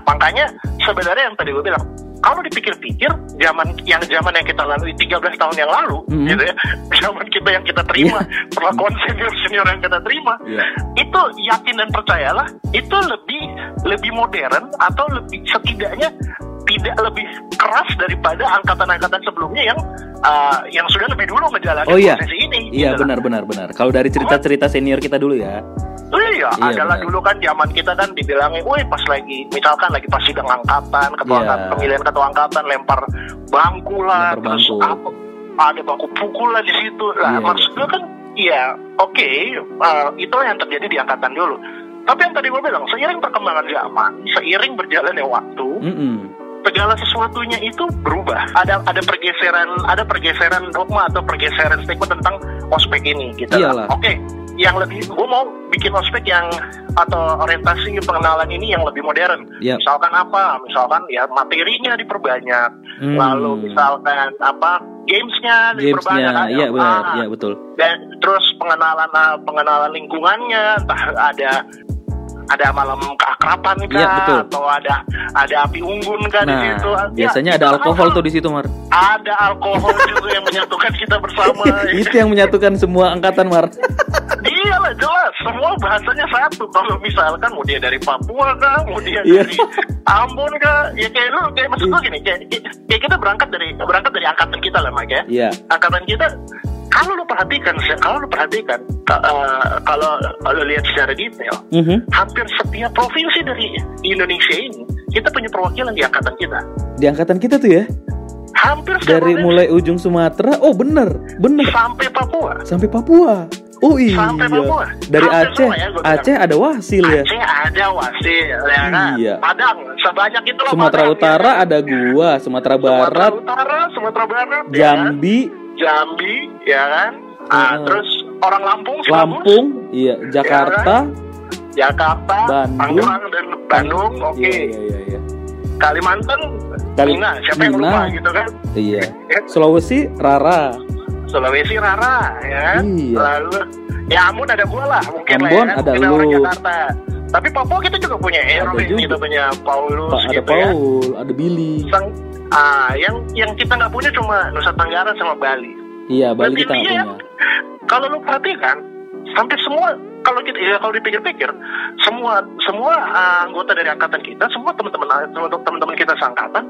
Makanya sebenarnya yang tadi gue bilang kalau dipikir-pikir zaman yang zaman yang kita lalui 13 tahun yang lalu Mhm. gitu ya zaman kita yang kita terima perlakuan senior senior yang kita terima Iya. itu yakin dan percayalah itu lebih lebih modern atau lebih setidaknya tidak lebih keras daripada angkatan-angkatan sebelumnya yang uh, yang sudah lebih dulu menjalani Oh iya. proses ini Iya gitu. benar benar benar. Kalau dari cerita-cerita senior kita dulu ya. Iya, Iya, adalah benar. dulu kan zaman kita kan dibilangin, woi pas lagi misalkan lagi pas sidang angkatan, ketua Iya. angkatan, pemilihan ketua angkatan lempar bangku lah, Lempar terus bangku. apa, ada bangku pukul lah di situ. Lah Iya, maksud gue kan, iya oke, uh, itu yang terjadi di angkatan dulu. Tapi yang tadi gue bilang, seiring perkembangan zaman, seiring berjalannya waktu, Mm-mm. Segala sesuatunya itu berubah. Ada ada pergeseran, ada pergeseran dogma atau pergeseran statement tentang ospek ini gitu. Iyalah. Oke, yang lebih gue mau bikin ospek yang atau orientasi pengenalan ini yang lebih modern. Yap. Misalkan apa? Misalkan ya materinya diperbanyak. Hmm. Lalu misalkan apa? Gamesnya diperbanyak. Gamesnya, ada iya benar, iya betul. Dan terus pengenalan ah, pengenalan lingkungannya, entah ada ada malam keakraban kah Iya, betul. atau ada ada api unggun di Nah, situ. Ya, biasanya ada alkohol tuh di situ, Mar. Ada alkohol juga yang menyatukan kita bersama. Itu yang menyatukan semua angkatan, Mar. Iya lah jelas, semua bahasanya satu. Kalau misalkan mau dia dari Papua kah, mau dia Iya. dari Ambon kah, ya kayak lu, kayak maksud gue gini, kayak, kayak kita berangkat dari berangkat dari angkatan kita lah, Mak ya. Iya. Angkatan kita, kalau lu perhatikan, kalau lu perhatikan, ka- eh, kalau kalau lihat secara detail, Mhm. hampir setiap provinsi dari Indonesia ini kita punya perwakilan di angkatan kita. Di angkatan kita tuh ya. Hampir setiap Dari provinsi. mulai ujung Sumatera, oh bener, bener. sampai Papua. Sampai Papua. Oh iya. Sampai Papua. Dari Hampir Aceh, ya. Aceh ada wasil ya. Aceh ada wasil ya kan. Iya. Padang sebanyak itu loh Sumatera Padang, Utara ya ada gua, Sumatera Sumatera Barat, Utara, Sumatera Barat, ya kan? Jambi, ya kan. Ah, Heeh. terus orang Lampung, Lampung, iya, Jakarta, Jakarta, Bandung. Tangerang dan Bandung, oke. Iya, iya, iya, iya. Kalimantan, Kali- Mina, siapa yang Mina. lupa gitu kan? Iya. Ya, Sulawesi, Rara. Sulawesi Rara, ya kan? Iya. Lalu ya Ambon ada gua lah, mungkin lah Ambon ya kan? ada Kita orang lu. Jakarta. Tapi Papua kita juga punya Erwin, juga. kita punya Paulus Pak ada gitu ya. Paul, ada Billy. Sang, ah, yang yang kita nggak punya cuma Nusa Tenggara sama Bali. Iya, Bali Berarti kita nggak punya. Kalau lu perhatikan, sampai semua kalau kita ya kalau dipikir-pikir, semua semua ah, anggota dari angkatan kita, semua teman-teman teman-teman kita seangkatan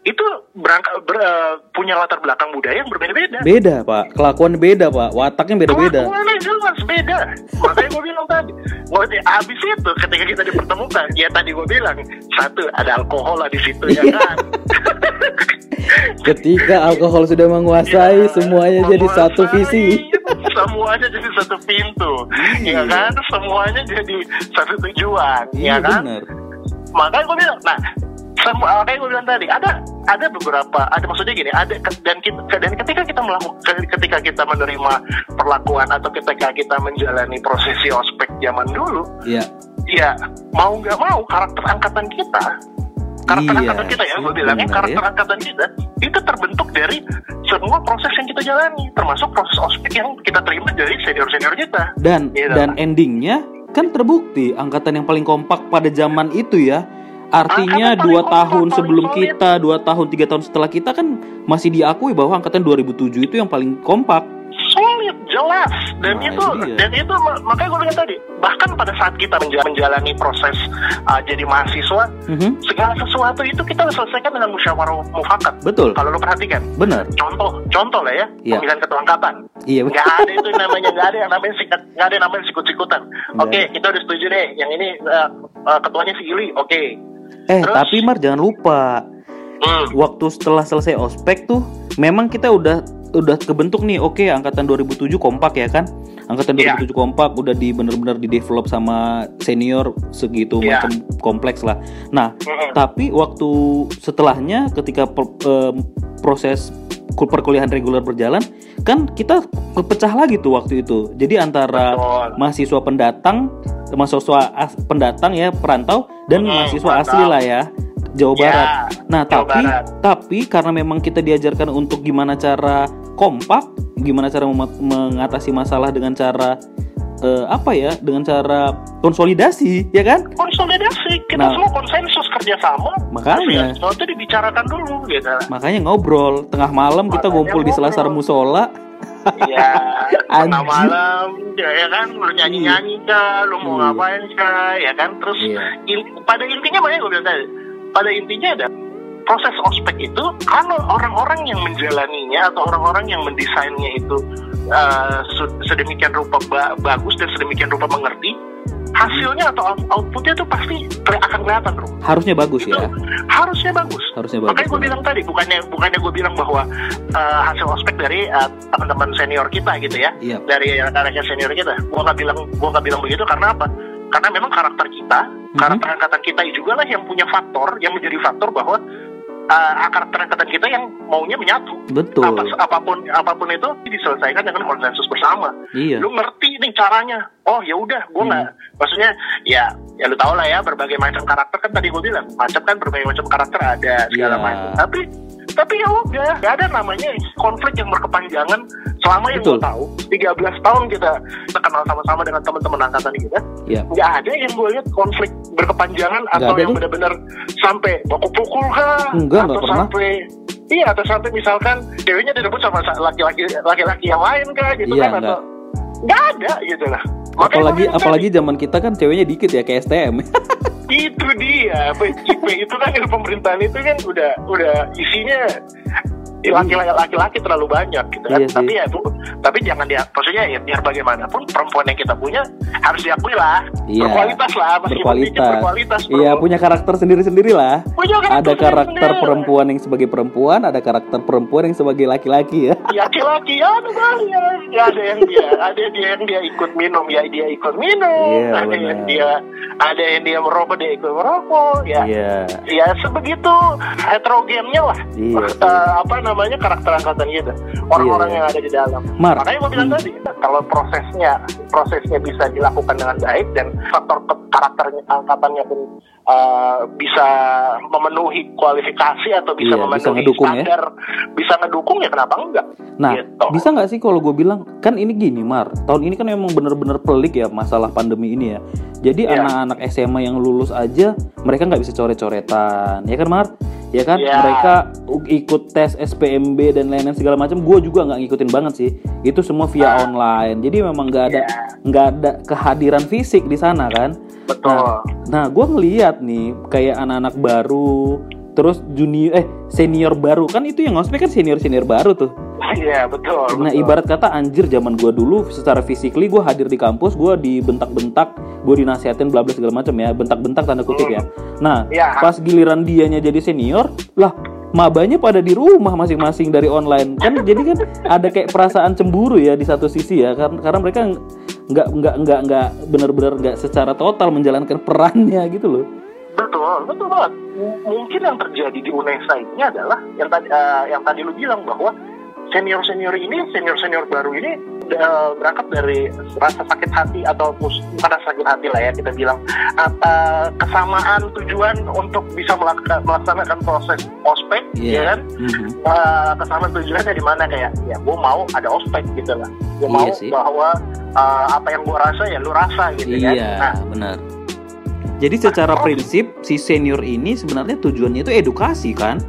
itu berangkat ber- eh, punya latar belakang budaya yang berbeda-beda. Beda, Pak. Kelakuan beda, Pak. Wataknya beda-beda. Kelakuannya jelas beda. Makanya gue bilang tadi, gua, abis itu ketika kita dipertemukan, ya tadi gue bilang satu ada alkohol lah di situ ya Iya. kan. Ketika alkohol sudah menguasai, Ya, semuanya jadi satu menguasai, visi. Semuanya jadi satu pintu, Iya. ya kan? Semuanya jadi satu tujuan, Iya, ya kan? Makanya gue bilang, nah, semua makanya gue bilang tadi ada ada beberapa ada maksudnya gini ada dan kita dan ketika kita melakukan ketika kita menerima perlakuan atau ketika kita menjalani prosesi ospek zaman dulu Iya. ya mau nggak mau karakter angkatan kita karakter Iya, angkatan kita ya gue bilangnya benar karakter ya. angkatan kita itu terbentuk dari semua proses yang kita jalani termasuk proses ospek yang kita terima dari senior senior kita Dan Iya. dan endingnya kan terbukti angkatan yang paling kompak pada zaman itu ya. Artinya dua tahun paling sebelum solid. kita, dua tahun tiga tahun setelah kita kan masih diakui bahwa angkatan 2007 itu yang paling kompak. solid jelas. Dan Nah, itu dia. dan itu ma- makanya gue bilang tadi bahkan pada saat kita menja- menjalani proses uh, jadi mahasiswa Mhm, segala sesuatu itu kita selesaikan dengan musyawarah mufakat. Betul, kalau lo perhatikan. Benar. contoh contoh lah ya Iya. pemilihan ketua angkatan. Iya, nggak ada itu namanya nggak ada yang namanya sikat nggak ada yang namanya sikut-sikutan. Oke kita udah setuju deh yang ini uh, uh, ketuanya si Ili oke Eh, Terus? tapi Mar jangan lupa hmm. waktu setelah selesai ospek tuh memang kita udah udah kebentuk nih oke angkatan 2007 kompak ya kan angkatan Iya. 2007 kompak udah di bener-bener di develop sama senior segitu Iya. macam kompleks lah nah Mm-mm. tapi waktu setelahnya ketika per- em, proses perkuliahan reguler berjalan kan kita kepecah lagi tuh waktu itu jadi antara Betul. mahasiswa pendatang mahasiswa as- pendatang ya perantau dan Hmm, mahasiswa perantau. asli lah ya Jawa Ya, Barat. Nah, Jawa tapi Barat. tapi karena memang kita diajarkan untuk gimana cara kompak, gimana cara mengatasi masalah dengan cara eh, apa ya? Dengan cara konsolidasi, ya kan? konsolidasi kita Nah. semua konsensus kerjasama. Makanya. Segala Sesuatu dibicarakan dulu gitu. Makanya ngobrol tengah malam kita Makanya ngumpul di selasar musola. Iya, tengah malam, ya, ya kan, lu nyanyi-nyanyi kah, lu mau Iya. ngapain kah, ya kan, terus Iya. in- pada intinya makanya gue bilang tadi, pada intinya ada proses ospek itu kalau orang-orang yang menjalaninya atau orang-orang yang mendesainnya itu uh, sedemikian rupa ba- bagus dan sedemikian rupa mengerti, hasilnya atau out- outputnya itu pasti akan kelihatan, bro. Harusnya bagus Itu ya. harusnya bagus. Harusnya bagus. Makanya gue bilang tadi, bukannya bukannya gue bilang bahwa uh, hasil ospek dari uh, teman-teman senior kita gitu ya, Iya. dari anak-anak senior kita. Gue nggak bilang gue nggak bilang begitu karena apa? Karena memang karakter kita, Mhm. karakter angkatan kita juga lah yang punya faktor, yang menjadi faktor bahwa uh, karakter angkatan kita yang maunya menyatu. Betul. Apa, apa pun apa pun itu diselesaikan dengan konsensus bersama. Iya. Lu ngerti nih caranya. Oh ya udah, gue nggak. Maksudnya ya ya lu tau lah ya berbagai macam karakter kan tadi gue bilang macam kan berbagai macam karakter ada segala Iya. macam. Tapi tapi ya udah gak ada namanya konflik yang berkepanjangan selama yang gue tahu 13 tahun kita kita kenal sama-sama dengan teman-teman angkatan kita Iya. nggak ada yang gue lihat konflik berkepanjangan Nggak atau ada yang benar-benar sampai baku pukul kah Enggak, nggak atau pernah. sampai iya atau sampai misalkan ceweknya direbut sama sa- laki-laki laki-laki yang lain kah gitu Iya, kan atau nggak ada gitu lah Apalagi apalagi zaman kita kan ceweknya dikit ya kayak STM. itu dia itu kan ilmu pemerintahan itu kan udah udah isinya ya, laki-laki laki-laki terlalu banyak gitu kan Iya sih. tapi ya bu tapi jangan dia maksudnya ya biar bagaimanapun perempuan yang kita punya harus diakui lah Iya. berkualitas lah berkualitas. berkualitas bro. Iya, punya karakter sendiri-sendiri lah. Punya Ada karakter sendiri-sendiri. perempuan yang sebagai perempuan, ada karakter perempuan yang sebagai laki-laki ya. laki-laki ya aduh banyak ya ada yang dia ada dia yang dia ikut minum ya dia ikut minum Iya, ada yang benar. dia ada yang dia merokok dia ikut merokok ya Iya. ya sebegitu heterogennya lah Iya. Eh, apa namanya karakter angkatan kita orang-orang Iya. yang ada di dalam Mar. makanya gue bilang Hmm. tadi kalau prosesnya prosesnya bisa dilakukan dengan baik dan faktor karakternya angkatannya pun eh, bisa memenuhi kualifikasi atau bisa bisa memenuhi ngedukung ya. standar bisa ngedukung ya kenapa enggak Nah, Gitu. bisa nggak sih kalau gue bilang kan ini gini, Mar. Tahun ini kan memang bener-bener pelik ya masalah pandemi ini ya. Jadi Iya. anak-anak SMA yang lulus aja mereka nggak bisa coret-coretan, ya kan, Mar? Ya kan, Iya. mereka ikut tes SPMB dan lain-lain segala macam. Gue juga nggak ngikutin banget sih. Itu semua via Ah. online. Jadi memang nggak ada Iya. nggak ada kehadiran fisik di sana kan. betul Nah, gue ngeliat nih kayak anak-anak baru, terus junior eh senior baru kan itu yang ngospek kan senior senior baru tuh. iya betul Nah betul. ibarat kata anjir zaman gua dulu secara physically gue hadir di kampus gue dibentak-bentak gue dinasihatin bla bla segala macam ya bentak-bentak tanda kutip ya. Nah Iya. pas giliran dianya jadi senior lah mabanya pada di rumah masing-masing dari online kan jadi kan ada kayak perasaan cemburu ya di satu sisi ya karena karena mereka nggak nggak nggak nggak benar-benar nggak secara total menjalankan perannya gitu loh. Betul, betul banget. M- Mungkin yang terjadi di UNESA ini adalah yang tadi eh, yang tadi lu bilang bahwa senior senior ini, senior senior baru ini eh, berangkat dari rasa sakit hati atau bukan rasa sakit hati lah ya kita bilang eh, kesamaan tujuan untuk bisa melak- melaksanakan proses ospek, ya kan? Mhm. Eh, kesamaan tujuannya di mana kayak ya gue mau ada ospek gitu lah, gue Iya mau sih. bahwa eh, apa yang gue rasa ya lu rasa gitu kan. Iya, Nah, benar. Jadi secara prinsip si senior ini sebenarnya tujuannya itu edukasi kan?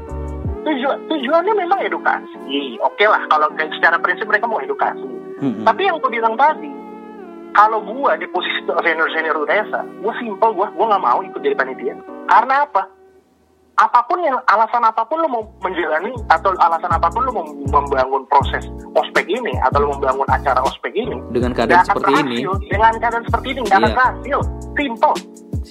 tujuan tujuannya memang edukasi. Oke lah kalau secara prinsip mereka mau edukasi. Mm-mm. tapi yang gue bilang tadi kalau gue di posisi senior senior UNESA gue simpel gue gue nggak mau ikut jadi panitia. Karena apa? Apa pun yang alasan apa pun lo mau menjalani atau alasan apa pun lo mau membangun proses ospek ini atau lo membangun acara ospek ini Dengan keadaan seperti ini, dengan keadaan seperti ini nggak akan Iya. berhasil. Simple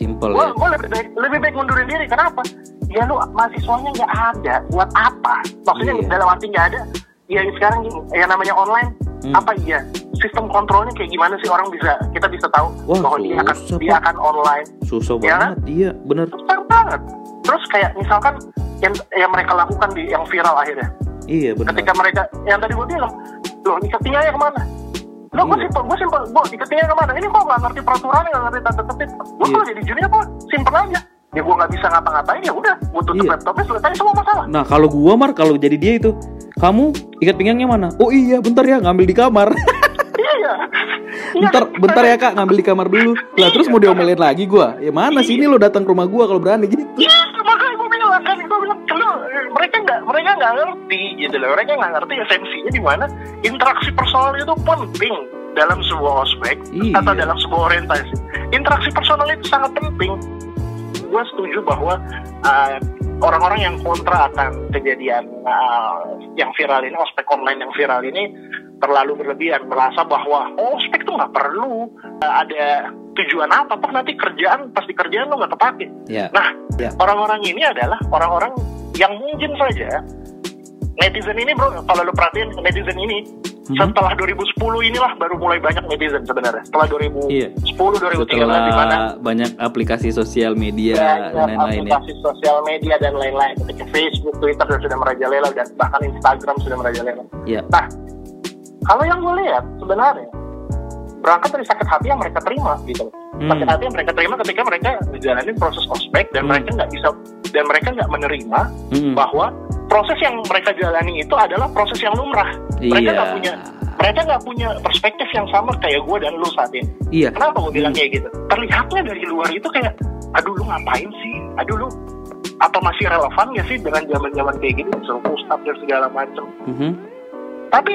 simple gue ya. gue lebih baik lebih baik mundurin diri. Kenapa? Ya lu mahasiswanya nggak ada. Buat apa? Maksudnya Iya. dalam arti nggak ada. Ya sekarang gini yang namanya online Hmm. apa iya? Sistem kontrolnya kayak gimana sih orang bisa kita bisa tahu Wah, bahwa dia akan dia akan online. Susah Ya banget, iya bener. susah banget. Terus kayak misalkan yang yang mereka lakukan di yang viral akhirnya. Iya bener. ketika mereka yang tadi gue bilang loh iketinya ke mana Lo gue Iya. simpel, gue simpel, gue iketinya ke mana? Ini kok nggak ngerti peraturan, nggak ngerti tata tertib. Gue Iya. kalau jadi junior kok simpel aja. Ya gue nggak bisa ngapa-ngapain ya udah, gue tutup Iya. laptopnya selesai semua masalah. Nah kalau gua mar kalau jadi dia itu, kamu ikat pinggangnya mana? Oh iya, bentar ya ngambil di kamar. iya, bentar bentar ya kak ngambil di kamar dulu lah terus mau diomelin lagi gua ya mana sini lo datang ke rumah gua kalau berani gitu mereka nggak ngerti gitu loh, mereka nggak ngerti esensinya di mana interaksi personal itu penting dalam sebuah ospek Iya. atau dalam sebuah orientasi. Interaksi personal itu sangat penting. Gue setuju bahwa uh, orang-orang yang kontra akan kejadian uh, yang viral ini, ospek online yang viral ini terlalu berlebihan, merasa bahwa oh, ospek itu nggak perlu uh, ada tujuan apa, toh nanti kerjaan pas di kerjaan lo nggak kepake. ya Nah, Ya. orang-orang ini adalah orang-orang yang mungkin saja netizen ini bro, kalau lu perhatiin netizen ini Mhm. setelah 2010 inilah baru mulai banyak netizen sebenarnya. Setelah 2010 Iya. 2013 di mana setelah banyak aplikasi sosial media dan lain-lain ya aplikasi sosial media dan lain-lain ketika Facebook, Twitter sudah merajalela dan bahkan Instagram sudah merajalela. ya Nah, kalau yang gue lihat sebenarnya berangkat dari sakit hati yang mereka terima gitu. Hmm. Sakit hati yang mereka terima ketika mereka menjalani proses ospek dan Hmm. mereka nggak bisa dan mereka nggak menerima Mm-mm. bahwa proses yang mereka jalani itu adalah proses yang lumrah. Mereka iya nggak punya mereka nggak punya perspektif yang sama kayak gue dan lu saat ini. iya Kenapa gue bilang kayak gitu? Terlihatnya dari luar itu kayak, aduh lu ngapain sih? Aduh lu apa masih relevan ya sih dengan zaman-zaman kayak gini disuruh ustadz dan segala macam. Mhm. Tapi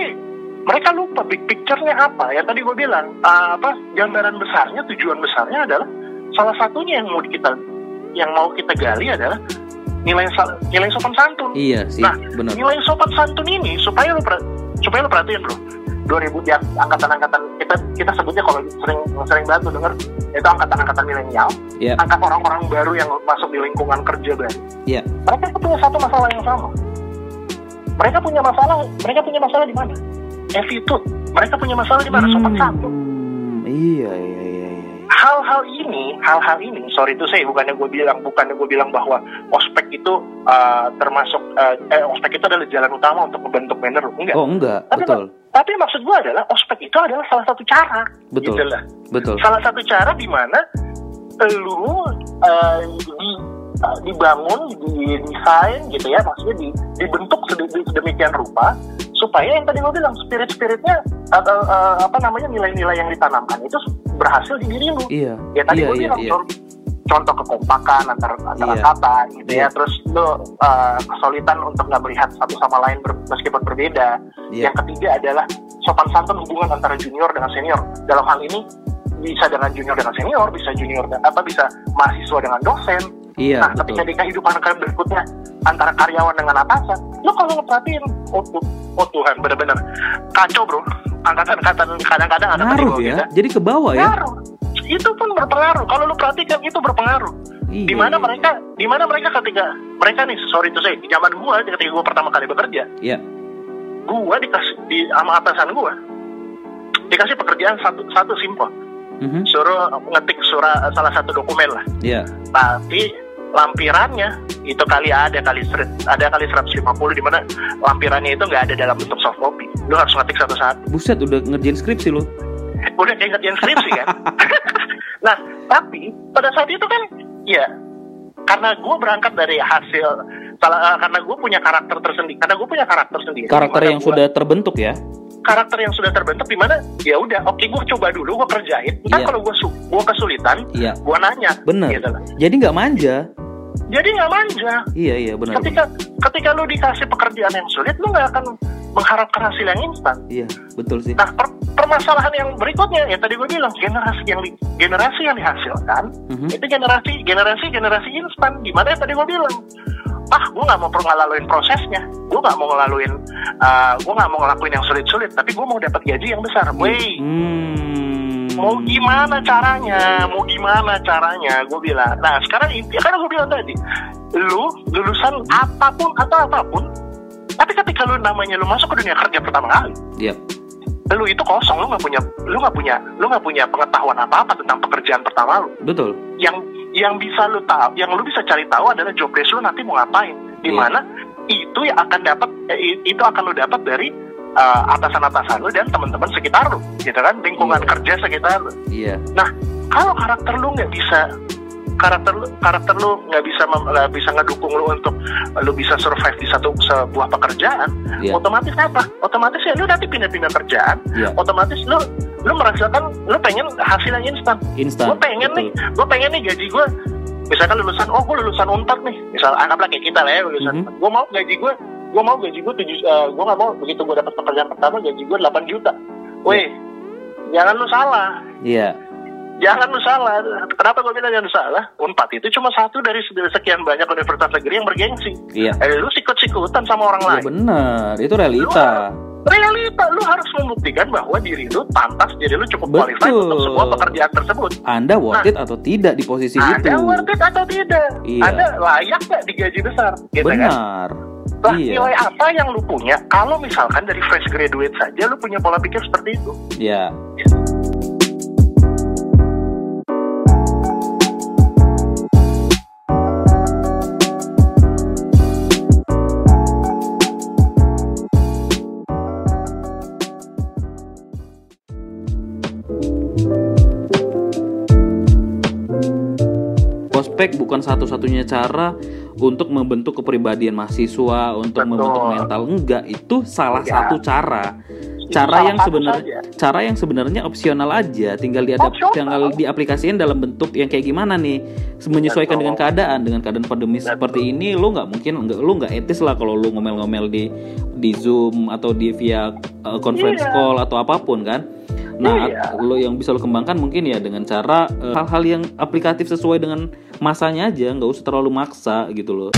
mereka lupa big picture-nya apa? Ya tadi gue bilang ah, apa gambaran besarnya, tujuan besarnya adalah salah satunya yang mau kita yang mau kita gali adalah nilai nilai sopan santun. iya sih Nah, benar Nilai sopan santun ini supaya per- supaya lu perhatiin bro. 2000 yang angkatan-angkatan kita kita sebutnya kalau sering sering banget tuh denger itu angkatan-angkatan milenial, ya angkat orang-orang baru yang masuk di lingkungan kerja baru. ya Mereka punya satu masalah yang sama. Mereka punya masalah, mereka punya masalah di mana? Attitude. Mereka punya masalah di mana? Sopan santun. Hmm, iya iya iya iya Hal-hal ini, hal-hal ini, sorry itu saya bukannya gue bilang, bukannya gue bilang bahwa ospek itu uh, termasuk, uh, eh, ospek itu adalah jalan utama untuk membentuk manner, enggak. oh enggak Tapi, betul tapi maksud gue adalah ospek itu adalah salah satu cara. Betul. Gitu lah. betul Salah satu cara di mana lu uh, di, uh, dibangun, didesain gitu ya, maksudnya di, dibentuk sedemi- sedemikian rupa supaya yang tadi gue bilang spirit-spiritnya atau uh, apa namanya nilai-nilai yang ditanamkan itu berhasil di diri lu. iya Ya tadi iya gue iya bilang iya contoh, contoh kekompakan antara antara Iya. kata gitu Iya. ya, terus lu uh, kesulitan untuk nggak melihat satu sama lain ber- meskipun berbeda. iya Yang ketiga adalah sopan santun hubungan antara junior dengan senior. Dalam hal ini bisa dengan junior dengan senior, bisa junior dan apa bisa mahasiswa dengan dosen. Iya nah, betul ketika di kehidupan berikutnya antara karyawan dengan atasan, lo kalau ngeperhatiin, oh, tu- oh Tuhan, bener-bener kacau bro. Angkatan-angkatan kadang-kadang ada ngaruh ya jadi ke bawah ya Ngaruh. Itu pun berpengaruh. Kalau lu perhatikan itu berpengaruh. Iya, Di mana iya, mereka, di mana mereka ketika mereka nih, sorry itu saya, di zaman gua ketika gua pertama kali bekerja, iya gua dikasih di sama atasan gua dikasih pekerjaan satu satu simpel Mhm. suruh ngetik surat salah satu dokumen lah iya tapi lampirannya itu kali ada kali seret, ada kali 150 di mana lampirannya itu nggak ada dalam bentuk soft copy. Lu harus ngetik satu-satu. Buset udah ngerjain skripsi lo udah kayak ngerjain skripsi kan? Nah tapi pada saat itu kan ya karena gue berangkat dari hasil salah eh, karena gue punya karakter tersendiri karena gue punya karakter sendiri. Karakter yang gua- sudah terbentuk ya karakter yang sudah terbentuk di mana ya udah oke gue coba dulu gue kerjain. Ntar Iya. kalau gue su gue kesulitan iya. gue nanya bener. gitu lah. jadi nggak manja? Jadi nggak manja. Iya iya benar ketika ketika lu dikasih pekerjaan yang sulit lu nggak akan mengharapkan hasil yang instan. Iya betul sih. Nah per- permasalahan yang berikutnya ya tadi gue bilang generasi yang di- generasi yang dihasilkan Mhm. itu generasi generasi generasi instan. Gimana ya tadi gue bilang ah gue nggak mau ngelaluin prosesnya. Gue nggak mau ngelaluin uh, gue nggak mau ngelakuin yang sulit-sulit tapi gue mau dapat gaji yang besar. Wey. Hmm. mau gimana caranya? Mau gimana caranya? Gue bilang. Nah sekarang inti karena gue bilang tadi lu lulusan apa pun atau apa pun tapi ketika lu namanya lu masuk ke dunia kerja pertama kali Iya. lu itu kosong lu nggak punya lu nggak punya lu nggak punya pengetahuan apa apa tentang pekerjaan pertama lu. Betul. Yang yang bisa lu tahu yang lu bisa cari tahu adalah job desk lu nanti mau ngapain di Iya. mana itu yang akan dapat eh, itu akan lu dapat dari uh, atasan-atasan lu dan teman-teman sekitar lu gitu kan lingkungan Iya. kerja sekitar lu iya nah kalau karakter lu nggak bisa karakter lu karakter lu nggak bisa nggak bisa ngedukung lu untuk lu bisa survive di satu sebuah pekerjaan Iya. otomatis apa? Otomatis ya lu nanti pindah-pindah kerjaan iya. otomatis lu lu merasakan lu pengen hasil yang instan. Instan gue pengen betul. nih gue pengen nih gaji gue misalkan lulusan oh gue lulusan unpad nih misal anggaplah kayak kita lah ya lulusan Mhm. gue mau gaji gue gue mau gaji gue tujuh eh, gue nggak mau begitu gue dapat pekerjaan pertama gaji gue 8 juta. Weh jangan lu salah. Iya jangan lu salah kenapa gue bilang jangan lu salah unpad itu cuma satu dari sekian banyak universitas negeri yang bergengsi. Iya. Eh, lu sikut-sikutan sama orang Ya lain. benar itu realita. realita. Lu harus membuktikan bahwa diri lu pantas diri lu cukup qualified untuk sebuah pekerjaan tersebut. Anda worth Nah. it atau tidak di posisi itu? Anda worth it atau tidak? Iya. Anda layak nggak digaji besar? Gitu kan? benar. Lah, iya. nilai apa yang lu punya? Kalau misalkan dari fresh graduate saja lu punya pola pikir seperti itu? ya Prospek bukan satu-satunya cara untuk membentuk kepribadian mahasiswa, untuk Betul. membentuk mental enggak, itu salah Ya. satu cara. Cara salah yang sebenarnya cara yang sebenarnya opsional aja, tinggal diadap Opsional. tinggal diaplikasikan dalam bentuk yang kayak gimana nih, menyesuaikan Betul. dengan keadaan, dengan keadaan pandemi Betul. seperti ini, lu nggak mungkin nggak lu nggak etis lah kalau lu ngomel-ngomel di di Zoom atau di via uh, conference Iya. call atau apa pun kan. Nah, Iya. lo yang bisa lo kembangkan mungkin ya dengan cara uh, hal-hal yang aplikatif sesuai dengan masanya aja, nggak usah terlalu maksa gitu loh.